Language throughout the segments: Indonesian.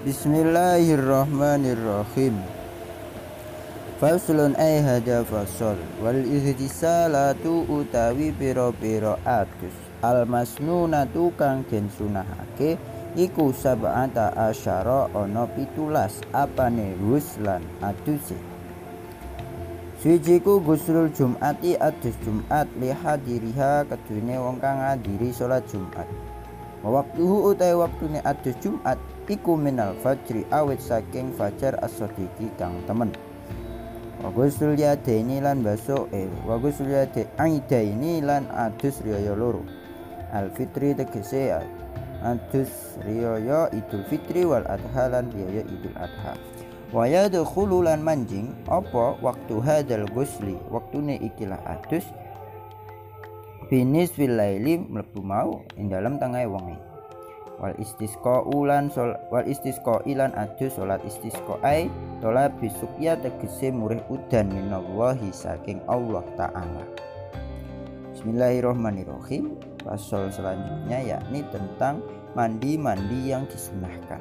Bismillahirrahmanirrahim. Faslun ay hada fasol Wal ihtisalatu utawi piro-piro atus Al masnunatu kang den sunahake Iku sab'ata asyara ono pitulas Apane wuslan aduse. Sujiku guslul jum'ati adus jum'at Lihadiriha kedune wong kang ngadiri sholat jum'at Waktuhu utai waktune adus jum'at iku minal fajri awit saking fajar as-sadiqi kang temen. Wa ghusl yadaini lan baso eh wa ghusl yadaini lan adus riyaya loro. Al fitri tegese adus riyaya idul fitri wal adha lan riyaya idul adha. Wa yadkhulu lan manjing apa waktu hadal ghusli? Waktune ikilah adus binis fil laili mlebu mau ing dalam tengah wengi wal istisqa ulan sol wal istisqa ilan adu salat istisqa ai tola bisukya tegese murih udan minallahi saking Allah taala Bismillahirrahmanirrahim pasal selanjutnya yakni tentang mandi-mandi yang disunahkan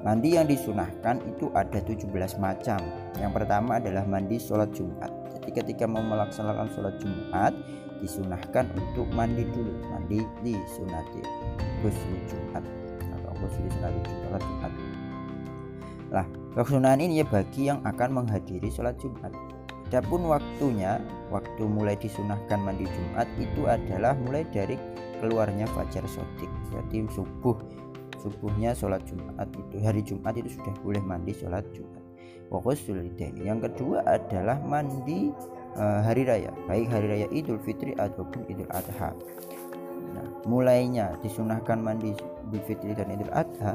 Mandi yang disunahkan itu ada 17 macam. Yang pertama adalah mandi sholat Jumat. Ketika mau melaksanakan sholat Jumat, disunahkan untuk mandi dulu. Mandi di sunati ghusl Jumat atau ghusl sholat Jumat. Lah, kesunahan ini ya bagi yang akan menghadiri sholat Jumat. Adapun waktunya, waktu mulai disunahkan mandi Jumat itu adalah mulai dari keluarnya fajar sodik, berarti subuh subuhnya sholat Jumat itu hari Jumat itu sudah boleh mandi sholat Jumat Wakusul yang kedua adalah mandi uh, hari raya. Baik hari raya Idul Fitri ataupun Idul Adha. Nah, mulainya disunahkan mandi Idul Fitri dan Idul Adha.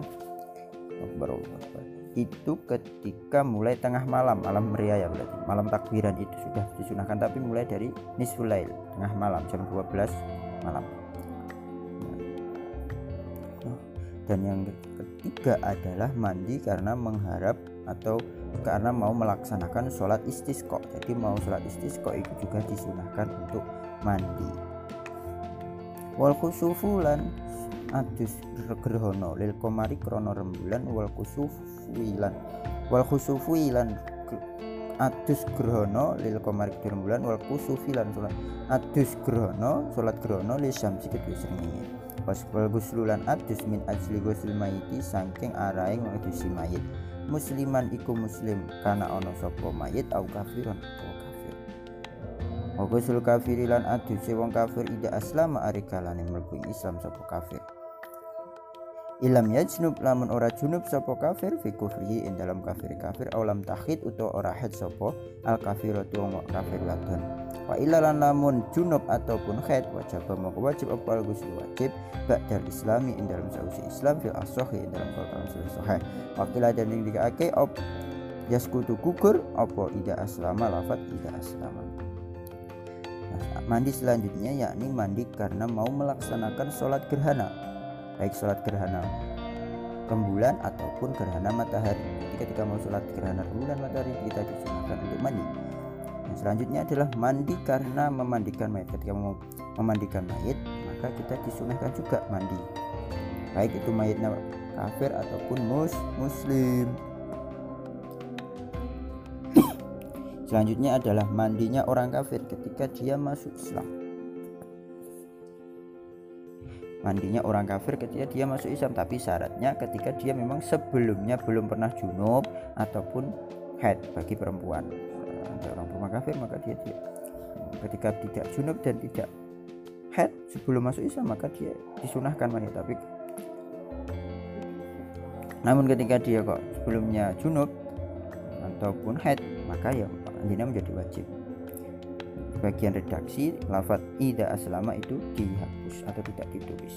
Itu ketika mulai tengah malam malam raya berarti. Malam takbiran itu sudah disunahkan tapi mulai dari nisful tengah malam jam 12 malam. Dan yang ketiga adalah mandi karena mengharap atau karena mau melaksanakan sholat istisqo jadi mau sholat istisqo itu juga disunahkan untuk mandi. Wal khusufulan adus gerhono lil komari krono rembulan wal khusufulan wal khusufulan adus gerhono lil komari rembulan wal khusufilan sholat adus gerhono sholat gerhono lil syamsi kedua serningin wasbal guslulan adus min ajli gusul mayiti saking araing ngadusi mayit musliman iku muslim karena ono sopo mayit au kafiron atau kafir. Wa gusul kafirilan adus wong kafir ida aslama arikalane mlebu Islam sopo kafir. Ilam yajnub lamun ora junub sopo kafir fi kufrihi in dalam kafir kafir aulam takhid uto ora head sopo al kafiratu wong kafir ladon wa ilalan lamun junub ataupun khaid wajib maka wajib apa ghusl wajib ba'dal islami ing dalam sausi islam fil asohi ing dalam kalkalan sahih. Wakilah dan yang dikaake op yaskutu gugur apa ida aslama lafat ida aslama. Nah, mandi selanjutnya yakni mandi karena mau melaksanakan sholat gerhana. Baik sholat gerhana rembulan ataupun gerhana matahari. Jadi ketika mau sholat gerhana rembulan matahari kita disunahkan untuk mandi selanjutnya adalah mandi karena memandikan mayat. Ketika mau memandikan mayat maka kita disunahkan juga mandi. Baik itu mayatnya kafir ataupun mus muslim. Selanjutnya adalah mandinya orang kafir ketika dia masuk Islam. Mandinya orang kafir ketika dia masuk Islam tapi syaratnya ketika dia memang sebelumnya belum pernah junub ataupun head bagi perempuan ada orang kafir maka dia tidak ketika tidak junub dan tidak head sebelum masuk Islam maka dia disunahkan mandi tapi namun ketika dia kok sebelumnya junub ataupun head maka ya mandinya menjadi wajib. Bagian redaksi lafat ida aslama itu dihapus atau tidak ditulis